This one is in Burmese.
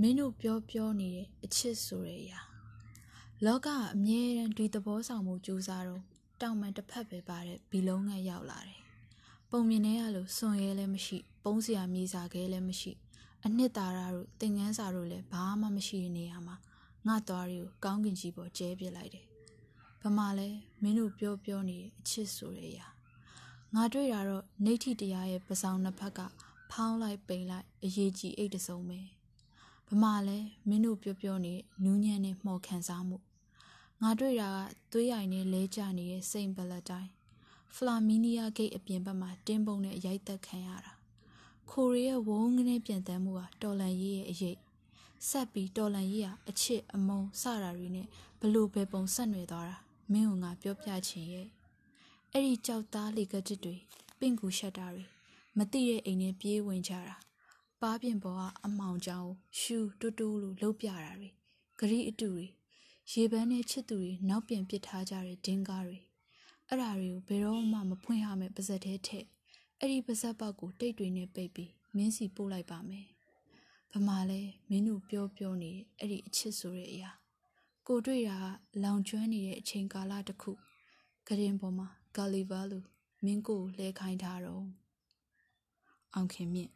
မင်းတို့ပြောပြောနေတဲ့အချစ်ဆိုတဲ့အရာလောကအမြဲတမ်းဒီသဘောဆောင်မှုကြိုးစားတော့တောင်မှန်တစ်ဖက်ပဲပါတဲ့ဘီလုံးငယ်ရောက်လာတယ်။ပုံမြင်ထဲကလို့စွန်ရဲလည်းမရှိ ပုံးစရာမြေစာခဲလည်းမရှိ အနှစ်သာရတို့သင်ငန်းစာတို့လည်းဘာမှမရှိတဲ့နေရာမှာငါသွားတွေကိုကောင်းကင်ကြီးပေါ်ကျဲပစ်လိုက်တယ်။ဗမာလဲမင်းတို့ပြောပြောနေတဲ့အချစ်ဆိုတဲ့အရာငါတွေ့တာတော့နေထိတရားရဲ့ပဆောင်နှစ်ဖက်ကဖောင်းလိုက်ပိန်လိုက်အရေးကြီးအိတ်တစုံပဲ ဗမာလဲမင်းတို့ပြောပြောနေနူးညံ့နဲ့မှော်ခံစားမှုငါတွေ့တာကသွေးရိုင်နဲ့လဲကျနေတဲ့စိန်ဘလက်တိုင်းဖလာမီနီယာဂိတ်အပြင်ဘက်မှာတင်းပုံနဲ့ရိုက်သက်ခံရတာခိုရီရဲ့ဝုန်းကနေပြန်တမ်းမှုဟာတော်လန်ရေးရဲ့အရေးဆက်ပြီးတော်လန်ရေးဟာအချစ်အမုန်းစတာတွေနဲ့ဘလို့ပဲပုံဆက်နွယ်သွားတာမင်းကငါပြောပြချင်ရဲ့အဲ့ဒီကြောက်သားလေကတစ်တွေပင့်ကူရှက်တာတွေမသိတဲ့အိမ်နဲ့ပြေးဝင်ကြတာ ပါးပြင်ပေါ်ကအမောင်ကြောင်ရှူတူတူလို့လှုပ်ပြတာတွေဂရီအတူတွေရေပန်းနဲ့ချစ်သူတွေနောက်ပြန်ပစ်ထားကြတဲ့ဒင်းကားတွေအဲ့ဓာတွေကိုဘယ်တော့မှမဖွင့်ရမယ့်ပါဇက်သေးထက်အဲ့ဒီပါဇက်ပေါက်ကိုတိတ်တွေနဲ့ပိတ်ပြီးမင်းစီပို့လိုက်ပါမယ်ဗမာလဲမင်းတို့ပြောပြောနေအဲ့ဒီအချစ်ဆိုတဲ့အရာကိုတွေ့တာကလောင်ကျွမ်းနေတဲ့အချိန်ကာလတစ်ခုကရင်ပေါ်မှာဂါလီဗာလိုမင်းကိုလဲခိုင်းထားတော့အောင်ခင်မြင့်